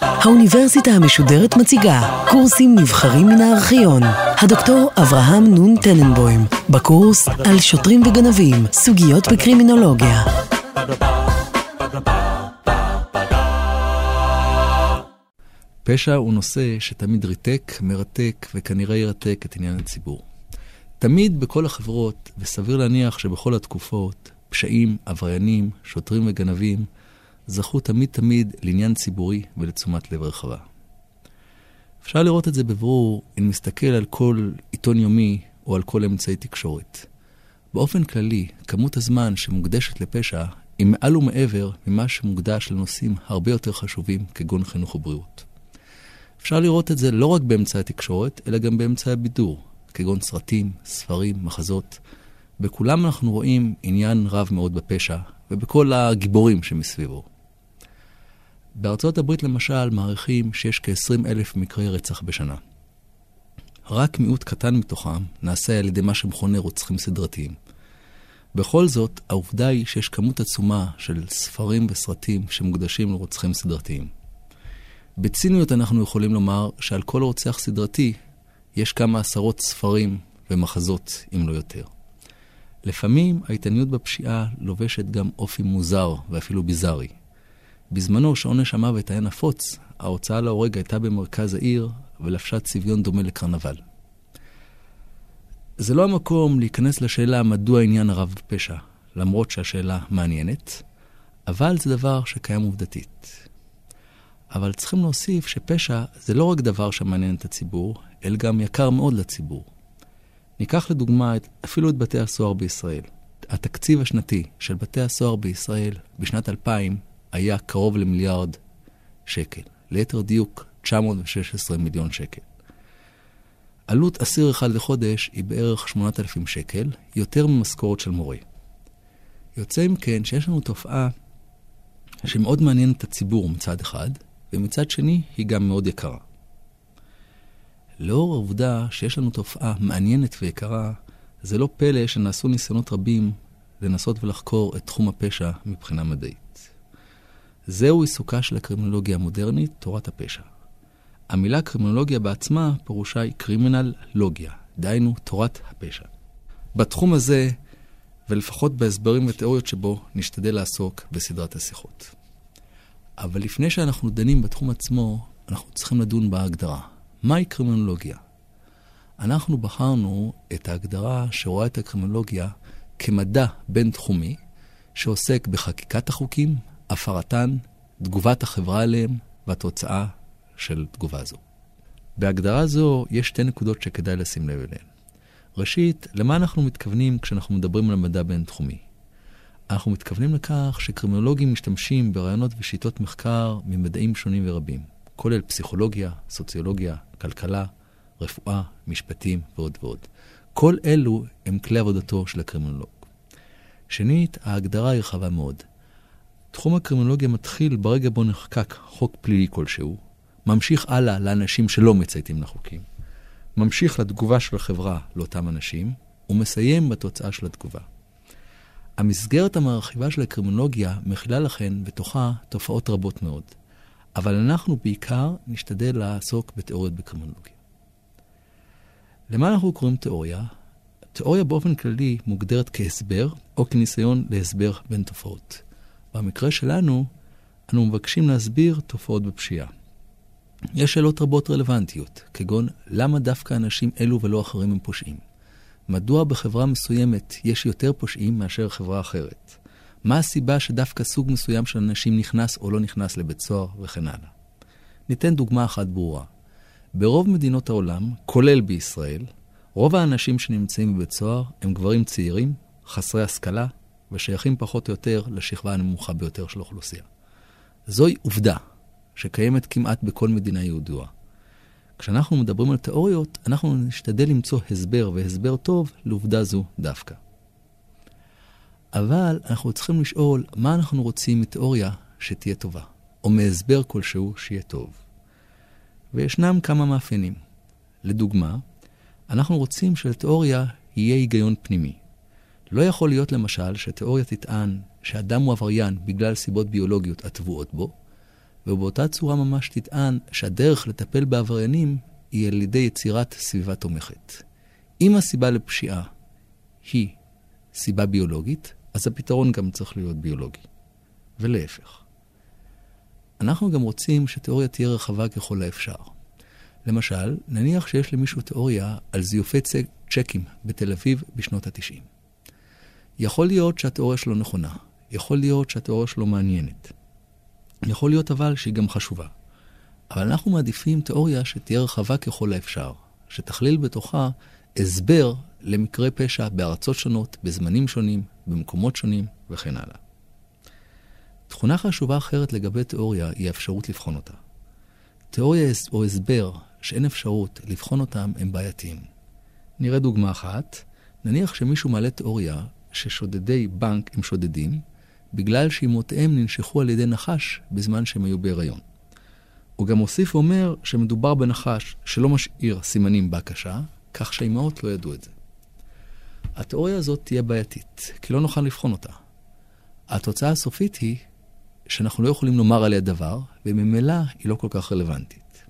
האוניברסיטה המשודרת מציגה קורסים נבחרים מן הארכיון. הדוקטור אברהם נון טננבוים, בקורס על שוטרים וגנבים, סוגיות בקרימינולוגיה. פשע הוא נושא שתמיד ריתק, מרתק וכנראה ירתק את עניין הציבור. תמיד בכל החברות, וסביר להניח שבכל התקופות, פשעים, עבריינים, שוטרים וגנבים, זכו תמיד תמיד לעניין ציבורי ולתשומת לב רחבה. אפשר לראות את זה בברור אם נסתכל על כל עיתון יומי או על כל אמצעי תקשורת. באופן כללי, כמות הזמן שמוקדשת לפשע היא מעל ומעבר ממה שמוקדש לנושאים הרבה יותר חשובים כגון חינוך ובריאות. אפשר לראות את זה לא רק באמצעי התקשורת, אלא גם באמצעי הבידור, כגון סרטים, ספרים, מחזות. בכולם אנחנו רואים עניין רב מאוד בפשע, ובכל הגיבורים שמסביבו. בארצות הברית למשל מעריכים שיש כ-20 אלף מקרי רצח בשנה. רק מיעוט קטן מתוכם נעשה על ידי מה שמכונה רוצחים סדרתיים. בכל זאת, העובדה היא שיש כמות עצומה של ספרים וסרטים שמוקדשים לרוצחים סדרתיים. בציניות אנחנו יכולים לומר שעל כל רוצח סדרתי יש כמה עשרות ספרים ומחזות, אם לא יותר. לפעמים ההתעניינות בפשיעה לובשת גם אופי מוזר ואפילו ביזארי. בזמנו, שעונש המוות היה נפוץ, ההוצאה להורג הייתה במרכז העיר ולבשה צביון דומה לקרנבל. זה לא המקום להיכנס לשאלה מדוע עניין הרב בפשע, למרות שהשאלה מעניינת, אבל זה דבר שקיים עובדתית. אבל צריכים להוסיף שפשע זה לא רק דבר שמעניין את הציבור, אלא גם יקר מאוד לציבור. ניקח לדוגמה את, אפילו את בתי הסוהר בישראל. התקציב השנתי של בתי הסוהר בישראל בשנת 2000 היה קרוב למיליארד שקל. ליתר דיוק, 916 מיליון שקל. עלות אסיר אחד לחודש היא בערך 8,000 שקל, יותר ממשכורת של מורה. יוצא אם כן שיש לנו תופעה שמאוד מעניינת את הציבור מצד אחד, ומצד שני היא גם מאוד יקרה. לאור העובדה שיש לנו תופעה מעניינת ויקרה, זה לא פלא שנעשו ניסיונות רבים לנסות ולחקור את תחום הפשע מבחינה מדעית. זהו עיסוקה של הקרימינולוגיה המודרנית, תורת הפשע. המילה קרימינולוגיה בעצמה פירושה היא קרימינל לוגיה, דהיינו תורת הפשע. בתחום הזה, ולפחות בהסברים ותיאוריות שבו, נשתדל לעסוק בסדרת השיחות. אבל לפני שאנחנו דנים בתחום עצמו, אנחנו צריכים לדון בהגדרה. מהי קרימינולוגיה? אנחנו בחרנו את ההגדרה שרואה את הקרימינולוגיה כמדע בין-תחומי, שעוסק בחקיקת החוקים, הפרתן, תגובת החברה אליהם והתוצאה של תגובה זו. בהגדרה זו יש שתי נקודות שכדאי לשים לב אליהן. ראשית, למה אנחנו מתכוונים כשאנחנו מדברים על מדע בין-תחומי? אנחנו מתכוונים לכך שקרימינולוגים משתמשים ברעיונות ושיטות מחקר ממדעים שונים ורבים, כולל פסיכולוגיה, סוציולוגיה, כלכלה, רפואה, משפטים ועוד ועוד. כל אלו הם כלי עבודתו של הקרימינולוג. שנית, ההגדרה היא רחבה מאוד. תחום הקרימינולוגיה מתחיל ברגע בו נחקק חוק פלילי כלשהו, ממשיך הלאה לאנשים שלא מצייתים לחוקים, ממשיך לתגובה של החברה לאותם אנשים, ומסיים בתוצאה של התגובה. המסגרת המרחיבה של הקרימינולוגיה מכילה לכן בתוכה תופעות רבות מאוד, אבל אנחנו בעיקר נשתדל לעסוק בתיאוריות בקרימינולוגיה. למה אנחנו קוראים תיאוריה? תיאוריה באופן כללי מוגדרת כהסבר או כניסיון להסבר בין תופעות. במקרה שלנו, אנו מבקשים להסביר תופעות בפשיעה. יש שאלות רבות רלוונטיות, כגון למה דווקא אנשים אלו ולא אחרים הם פושעים? מדוע בחברה מסוימת יש יותר פושעים מאשר חברה אחרת? מה הסיבה שדווקא סוג מסוים של אנשים נכנס או לא נכנס לבית סוהר וכן הלאה? ניתן דוגמה אחת ברורה. ברוב מדינות העולם, כולל בישראל, רוב האנשים שנמצאים בבית סוהר הם גברים צעירים, חסרי השכלה, ושייכים פחות או יותר לשכבה הנמוכה ביותר של האוכלוסייה. זוהי עובדה שקיימת כמעט בכל מדינה יהודוה. כשאנחנו מדברים על תיאוריות, אנחנו נשתדל למצוא הסבר והסבר טוב לעובדה זו דווקא. אבל אנחנו צריכים לשאול מה אנחנו רוצים מתיאוריה שתהיה טובה, או מהסבר כלשהו שיהיה טוב. וישנם כמה מאפיינים. לדוגמה, אנחנו רוצים שלתיאוריה יהיה היגיון פנימי. לא יכול להיות למשל שתיאוריה תטען שאדם הוא עבריין בגלל סיבות ביולוגיות הטבועות בו, ובאותה צורה ממש תטען שהדרך לטפל בעבריינים היא על ידי יצירת סביבה תומכת. אם הסיבה לפשיעה היא סיבה ביולוגית, אז הפתרון גם צריך להיות ביולוגי. ולהפך. אנחנו גם רוצים שתיאוריה תהיה רחבה ככל האפשר. למשל, נניח שיש למישהו תיאוריה על זיופי צ'קים בתל אביב בשנות ה-90. יכול להיות שהתיאוריה שלו נכונה, יכול להיות שהתיאוריה שלו מעניינת. יכול להיות אבל שהיא גם חשובה. אבל אנחנו מעדיפים תיאוריה שתהיה רחבה ככל האפשר, שתכליל בתוכה הסבר למקרי פשע בארצות שונות, בזמנים שונים, במקומות שונים וכן הלאה. תכונה חשובה אחרת לגבי תיאוריה היא האפשרות לבחון אותה. תיאוריה או הסבר שאין אפשרות לבחון אותם הם בעייתיים. נראה דוגמה אחת. נניח שמישהו מעלה תיאוריה ששודדי בנק הם שודדים, בגלל שאימותיהם ננשכו על ידי נחש בזמן שהם היו בהיריון. הוא גם מוסיף ואומר שמדובר בנחש שלא משאיר סימנים בהקשה, כך שהאימהות לא ידעו את זה. התיאוריה הזאת תהיה בעייתית, כי לא נוכל לבחון אותה. התוצאה הסופית היא שאנחנו לא יכולים לומר עליה דבר, וממילא היא לא כל כך רלוונטית.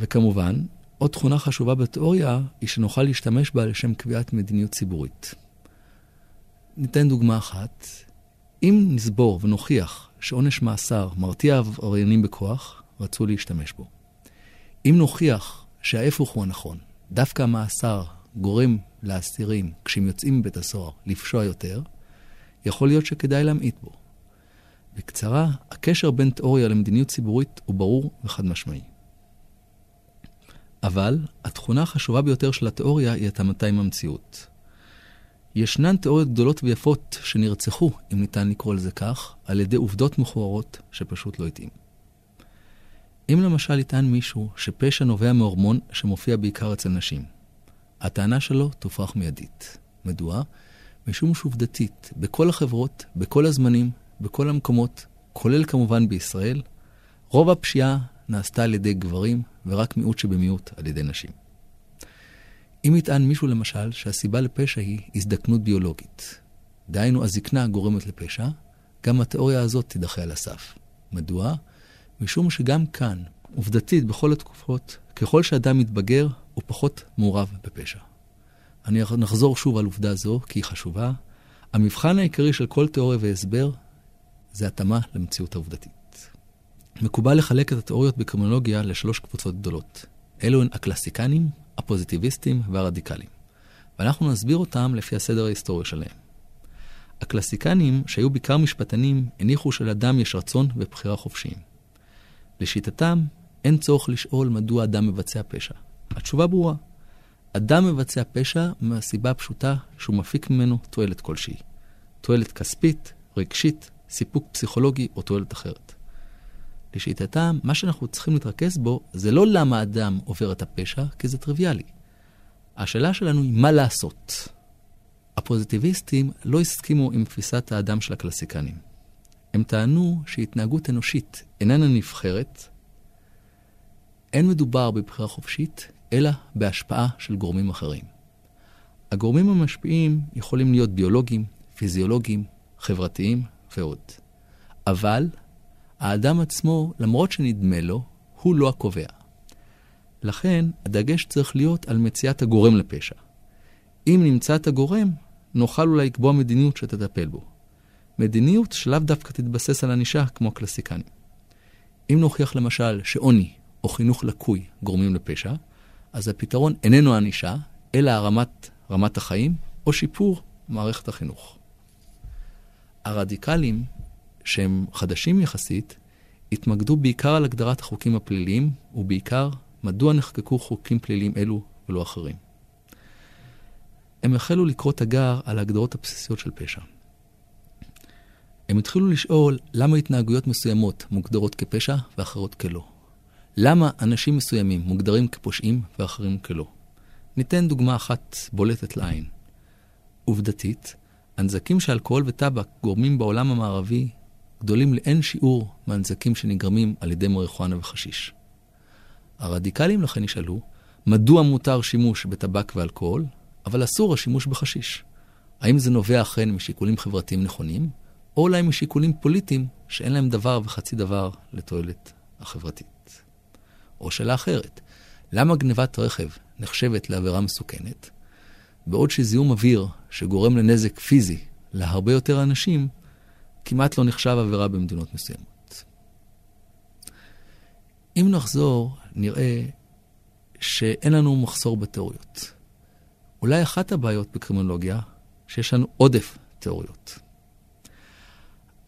וכמובן, עוד תכונה חשובה בתיאוריה היא שנוכל להשתמש בה לשם קביעת מדיניות ציבורית. ניתן דוגמה אחת. אם נסבור ונוכיח שעונש מאסר מרתיע עבריינים בכוח, רצו להשתמש בו. אם נוכיח שההפך הוא הנכון, דווקא המאסר גורם לאסירים, כשהם יוצאים מבית הסוהר, לפשוע יותר, יכול להיות שכדאי להמעיט בו. בקצרה, הקשר בין תיאוריה למדיניות ציבורית הוא ברור וחד משמעי. אבל התכונה החשובה ביותר של התיאוריה היא התאמתה עם המציאות. ישנן תיאוריות גדולות ויפות שנרצחו, אם ניתן לקרוא לזה כך, על ידי עובדות מכוערות שפשוט לא התאים. אם למשל יטען מישהו שפשע נובע מהורמון שמופיע בעיקר אצל נשים, הטענה שלו תופרך מיידית. מדוע? משום שעובדתית, בכל החברות, בכל הזמנים, בכל המקומות, כולל כמובן בישראל, רוב הפשיעה נעשתה על ידי גברים, ורק מיעוט שבמיעוט על ידי נשים. אם יטען מישהו למשל שהסיבה לפשע היא הזדקנות ביולוגית, דהיינו הזקנה גורמת לפשע, גם התיאוריה הזאת תידחה על הסף. מדוע? משום שגם כאן, עובדתית בכל התקופות, ככל שאדם מתבגר, הוא פחות מעורב בפשע. אני נחזור שוב על עובדה זו, כי היא חשובה. המבחן העיקרי של כל תיאוריה והסבר זה התאמה למציאות העובדתית. מקובל לחלק את התיאוריות בקרימינולוגיה לשלוש קבוצות גדולות. אלו הן הקלסיקנים, הפוזיטיביסטים והרדיקלים. ואנחנו נסביר אותם לפי הסדר ההיסטורי שלהם. הקלסיקנים, שהיו בעיקר משפטנים, הניחו שלאדם יש רצון ובחירה חופשיים. לשיטתם, אין צורך לשאול מדוע אדם מבצע פשע. התשובה ברורה. אדם מבצע פשע מהסיבה הפשוטה שהוא מפיק ממנו תועלת כלשהי. תועלת כספית, רגשית, סיפוק פסיכולוגי או תועלת אחרת. לשיטתם, מה שאנחנו צריכים להתרכז בו זה לא למה אדם עובר את הפשע, כי זה טריוויאלי. השאלה שלנו היא מה לעשות. הפוזיטיביסטים לא הסכימו עם תפיסת האדם של הקלסיקנים. הם טענו שהתנהגות אנושית איננה נבחרת, אין מדובר בבחירה חופשית, אלא בהשפעה של גורמים אחרים. הגורמים המשפיעים יכולים להיות ביולוגיים, פיזיולוגיים, חברתיים ועוד. אבל האדם עצמו, למרות שנדמה לו, הוא לא הקובע. לכן, הדגש צריך להיות על מציאת הגורם לפשע. אם נמצא את הגורם, נוכל אולי לקבוע מדיניות שתטפל בו. מדיניות שלאו דווקא תתבסס על ענישה כמו הקלסיקנים. אם נוכיח למשל שעוני או חינוך לקוי גורמים לפשע, אז הפתרון איננו ענישה, אלא הרמת רמת החיים או שיפור מערכת החינוך. הרדיקלים שהם חדשים יחסית, התמקדו בעיקר על הגדרת החוקים הפליליים, ובעיקר מדוע נחקקו חוקים פליליים אלו ולא אחרים. הם החלו לקרוא תגר על ההגדרות הבסיסיות של פשע. הם התחילו לשאול למה התנהגויות מסוימות מוגדרות כפשע ואחרות כלא. למה אנשים מסוימים מוגדרים כפושעים ואחרים כלא. ניתן דוגמה אחת בולטת לעין. עובדתית, הנזקים שאלכוהול וטבק גורמים בעולם המערבי גדולים לאין שיעור מהנזקים שנגרמים על ידי מריחואנה וחשיש. הרדיקלים לכן נשאלו, מדוע מותר שימוש בטבק ואלכוהול, אבל אסור השימוש בחשיש? האם זה נובע אכן משיקולים חברתיים נכונים, או אולי משיקולים פוליטיים שאין להם דבר וחצי דבר לתועלת החברתית. או שאלה אחרת, למה גנבת רכב נחשבת לעבירה מסוכנת, בעוד שזיהום אוויר שגורם לנזק פיזי להרבה יותר אנשים, כמעט לא נחשב עבירה במדינות מסוימות. אם נחזור, נראה שאין לנו מחסור בתיאוריות. אולי אחת הבעיות בקרימינולוגיה, שיש לנו עודף תיאוריות.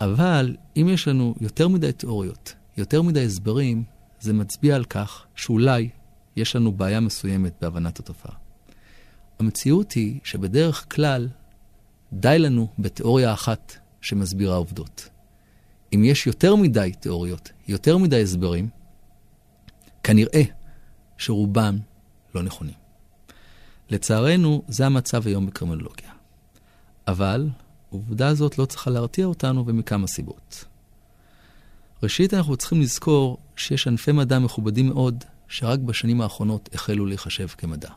אבל אם יש לנו יותר מדי תיאוריות, יותר מדי הסברים, זה מצביע על כך שאולי יש לנו בעיה מסוימת בהבנת התופעה. המציאות היא שבדרך כלל די לנו בתיאוריה אחת שמסבירה עובדות. אם יש יותר מדי תיאוריות, יותר מדי הסברים, כנראה שרובם לא נכונים. לצערנו, זה המצב היום בקרימינולוגיה. אבל העובדה הזאת לא צריכה להרתיע אותנו ומכמה סיבות. ראשית, אנחנו צריכים לזכור שיש ענפי מדע מכובדים מאוד, שרק בשנים האחרונות החלו להיחשב כמדע.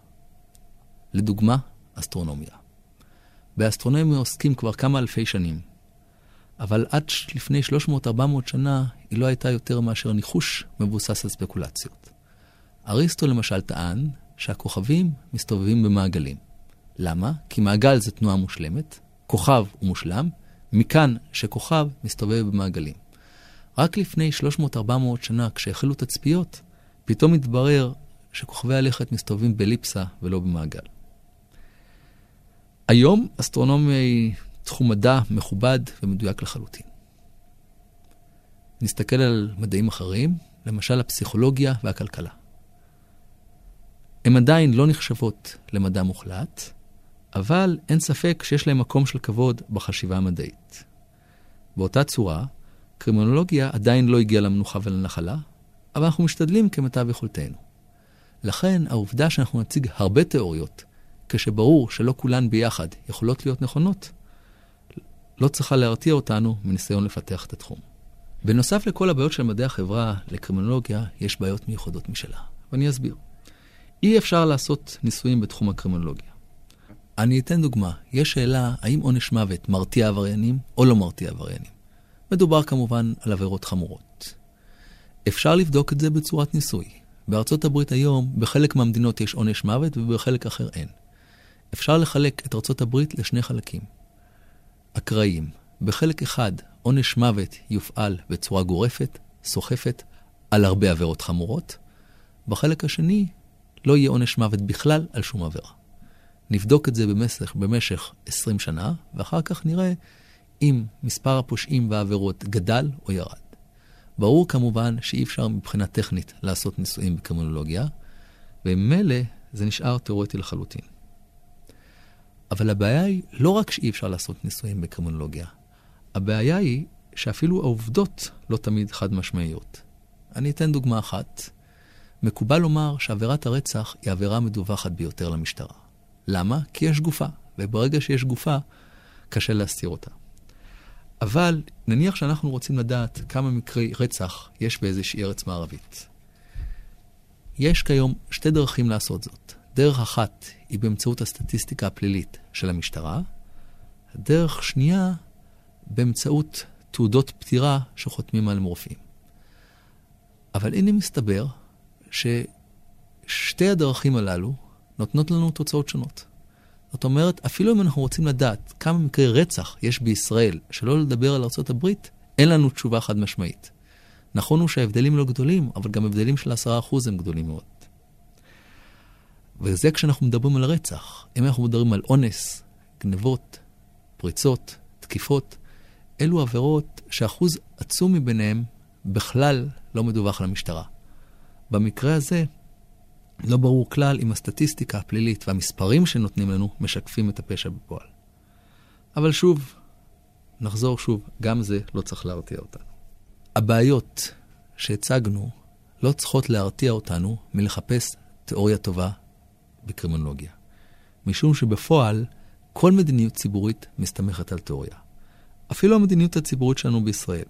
לדוגמה, אסטרונומיה. באסטרונומיה עוסקים כבר כמה אלפי שנים, אבל עד לפני 300-400 שנה היא לא הייתה יותר מאשר ניחוש מבוסס על ספקולציות. אריסטו למשל טען שהכוכבים מסתובבים במעגלים. למה? כי מעגל זה תנועה מושלמת, כוכב הוא מושלם, מכאן שכוכב מסתובב במעגלים. רק לפני 300-400 שנה, כשהחלו תצפיות, פתאום התברר שכוכבי הלכת מסתובבים בליפסה ולא במעגל. היום אסטרונומיה היא תחום מדע מכובד ומדויק לחלוטין. נסתכל על מדעים אחרים, למשל הפסיכולוגיה והכלכלה. הן עדיין לא נחשבות למדע מוחלט, אבל אין ספק שיש להם מקום של כבוד בחשיבה המדעית. באותה צורה, קרימינולוגיה עדיין לא הגיעה למנוחה ולנחלה, אבל אנחנו משתדלים כמיטב יכולתנו. לכן העובדה שאנחנו נציג הרבה תיאוריות, כשברור שלא כולן ביחד יכולות להיות נכונות, לא צריכה להרתיע אותנו מניסיון לפתח את התחום. בנוסף לכל הבעיות של מדעי החברה, לקרימינולוגיה יש בעיות מיוחדות משלה, ואני אסביר. אי אפשר לעשות ניסויים בתחום הקרימינולוגיה. אני אתן דוגמה. יש שאלה האם עונש מוות מרתיע עבריינים או לא מרתיע עבריינים. מדובר כמובן על עבירות חמורות. אפשר לבדוק את זה בצורת ניסוי. בארצות הברית היום, בחלק מהמדינות יש עונש מוות ובחלק אחר אין. אפשר לחלק את ארצות הברית לשני חלקים. אקראיים. בחלק אחד, עונש מוות יופעל בצורה גורפת, סוחפת, על הרבה עבירות חמורות. בחלק השני, לא יהיה עונש מוות בכלל על שום עבירה. נבדוק את זה במשך, במשך 20 שנה, ואחר כך נראה אם מספר הפושעים והעבירות גדל או ירד. ברור כמובן שאי אפשר מבחינה טכנית לעשות ניסויים בקרימינולוגיה, וממילא זה נשאר תיאורטי לחלוטין. אבל הבעיה היא לא רק שאי אפשר לעשות ניסויים בקרימינולוגיה, הבעיה היא שאפילו העובדות לא תמיד חד משמעיות. אני אתן דוגמה אחת. מקובל לומר שעבירת הרצח היא העבירה המדווחת ביותר למשטרה. למה? כי יש גופה, וברגע שיש גופה, קשה להסתיר אותה. אבל נניח שאנחנו רוצים לדעת כמה מקרי רצח יש באיזושהי ארץ מערבית. יש כיום שתי דרכים לעשות זאת. דרך אחת היא באמצעות הסטטיסטיקה הפלילית של המשטרה, דרך שנייה באמצעות תעודות פטירה שחותמים על מורפים. אבל הנה מסתבר ששתי הדרכים הללו נותנות לנו תוצאות שונות. זאת אומרת, אפילו אם אנחנו רוצים לדעת כמה מקרי רצח יש בישראל, שלא לדבר על ארה"ב, אין לנו תשובה חד משמעית. נכון הוא שההבדלים לא גדולים, אבל גם הבדלים של 10% הם גדולים מאוד. וזה כשאנחנו מדברים על רצח. אם אנחנו מדברים על אונס, גנבות, פריצות, תקיפות, אלו עבירות שאחוז עצום מביניהם בכלל לא מדווח למשטרה. במקרה הזה, לא ברור כלל אם הסטטיסטיקה הפלילית והמספרים שנותנים לנו משקפים את הפשע בפועל. אבל שוב, נחזור שוב, גם זה לא צריך להרתיע אותנו. הבעיות שהצגנו לא צריכות להרתיע אותנו מלחפש תיאוריה טובה בקרימינולוגיה. משום שבפועל, כל מדיניות ציבורית מסתמכת על תיאוריה. אפילו המדיניות הציבורית שלנו בישראל.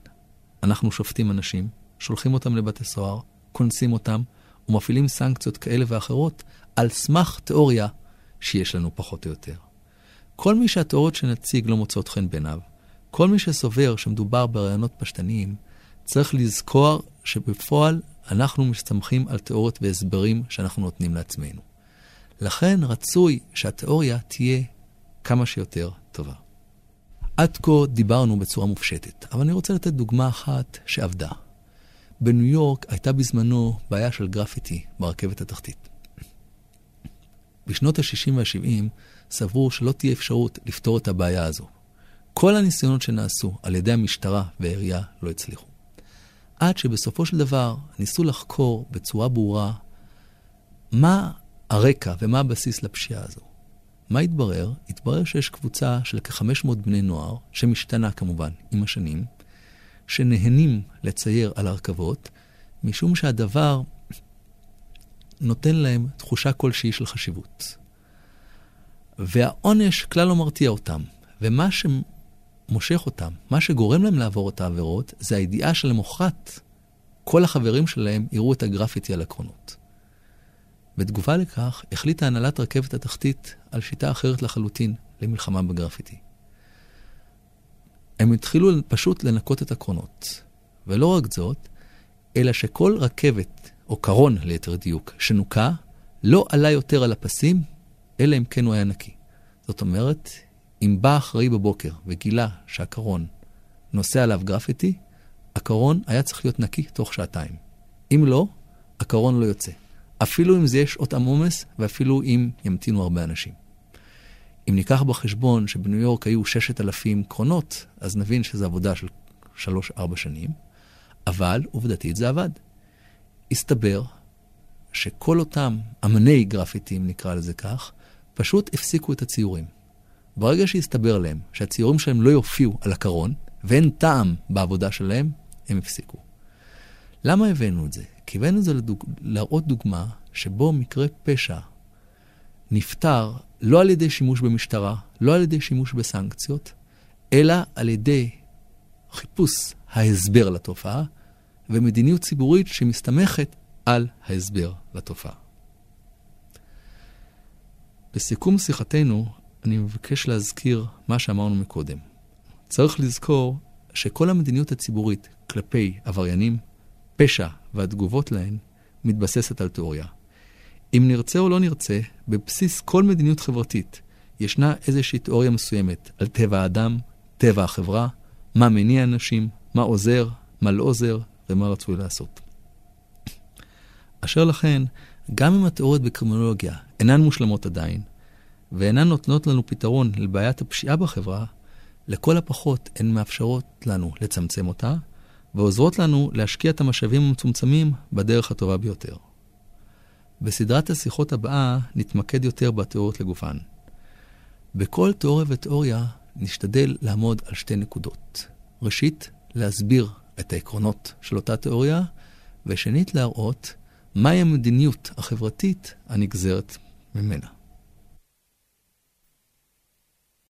אנחנו שופטים אנשים, שולחים אותם לבתי סוהר, קונסים אותם, ומפעילים סנקציות כאלה ואחרות על סמך תיאוריה שיש לנו פחות או יותר. כל מי שהתיאוריות שנציג לא מוצאות חן בעיניו, כל מי שסובר שמדובר ברעיונות פשטניים, צריך לזכור שבפועל אנחנו מסתמכים על תיאוריות והסברים שאנחנו נותנים לעצמנו. לכן רצוי שהתיאוריה תהיה כמה שיותר טובה. עד כה דיברנו בצורה מופשטת, אבל אני רוצה לתת דוגמה אחת שעבדה. בניו יורק הייתה בזמנו בעיה של גרפיטי ברכבת התחתית. בשנות ה-60 וה-70 סברו שלא תהיה אפשרות לפתור את הבעיה הזו. כל הניסיונות שנעשו על ידי המשטרה והעירייה לא הצליחו. עד שבסופו של דבר ניסו לחקור בצורה ברורה מה הרקע ומה הבסיס לפשיעה הזו. מה התברר? התברר שיש קבוצה של כ-500 בני נוער, שמשתנה כמובן עם השנים, שנהנים לצייר על הרכבות, משום שהדבר נותן להם תחושה כלשהי של חשיבות. והעונש כלל לא מרתיע אותם, ומה שמושך אותם, מה שגורם להם לעבור את העבירות, זה הידיעה שלמחרת כל החברים שלהם יראו את הגרפיטי על הקרונות. בתגובה לכך, החליטה הנהלת רכבת התחתית על שיטה אחרת לחלוטין למלחמה בגרפיטי. הם התחילו פשוט לנקות את הקרונות. ולא רק זאת, אלא שכל רכבת, או קרון ליתר דיוק, שנוקה, לא עלה יותר על הפסים, אלא אם כן הוא היה נקי. זאת אומרת, אם בא אחראי בבוקר וגילה שהקרון נוסע עליו גרפיטי, הקרון היה צריך להיות נקי תוך שעתיים. אם לא, הקרון לא יוצא. אפילו אם זה יש שעות עמומס, ואפילו אם ימתינו הרבה אנשים. אם ניקח בחשבון שבניו יורק היו 6,000 קרונות, אז נבין שזו עבודה של 3-4 שנים, אבל עובדתית זה עבד. הסתבר שכל אותם אמני גרפיטים, נקרא לזה כך, פשוט הפסיקו את הציורים. ברגע שהסתבר להם שהציורים שלהם לא יופיעו על הקרון, ואין טעם בעבודה שלהם, הם הפסיקו. למה הבאנו את זה? כי הבאנו את זה לדוג... להראות דוגמה שבו מקרה פשע נפתר לא על ידי שימוש במשטרה, לא על ידי שימוש בסנקציות, אלא על ידי חיפוש ההסבר לתופעה ומדיניות ציבורית שמסתמכת על ההסבר לתופעה. בסיכום שיחתנו, אני מבקש להזכיר מה שאמרנו מקודם. צריך לזכור שכל המדיניות הציבורית כלפי עבריינים, פשע והתגובות להן מתבססת על תיאוריה. אם נרצה או לא נרצה, בבסיס כל מדיניות חברתית ישנה איזושהי תיאוריה מסוימת על טבע האדם, טבע החברה, מה מניע אנשים, מה עוזר, מה לא עוזר ומה רצוי לעשות. אשר לכן, גם אם התיאוריות בקרימינולוגיה אינן מושלמות עדיין, ואינן נותנות לנו פתרון לבעיית הפשיעה בחברה, לכל הפחות הן מאפשרות לנו לצמצם אותה, ועוזרות לנו להשקיע את המשאבים המצומצמים בדרך הטובה ביותר. בסדרת השיחות הבאה נתמקד יותר בתיאוריות לגופן. בכל תיאוריה ותיאוריה נשתדל לעמוד על שתי נקודות. ראשית, להסביר את העקרונות של אותה תיאוריה, ושנית, להראות מהי המדיניות החברתית הנגזרת ממנה.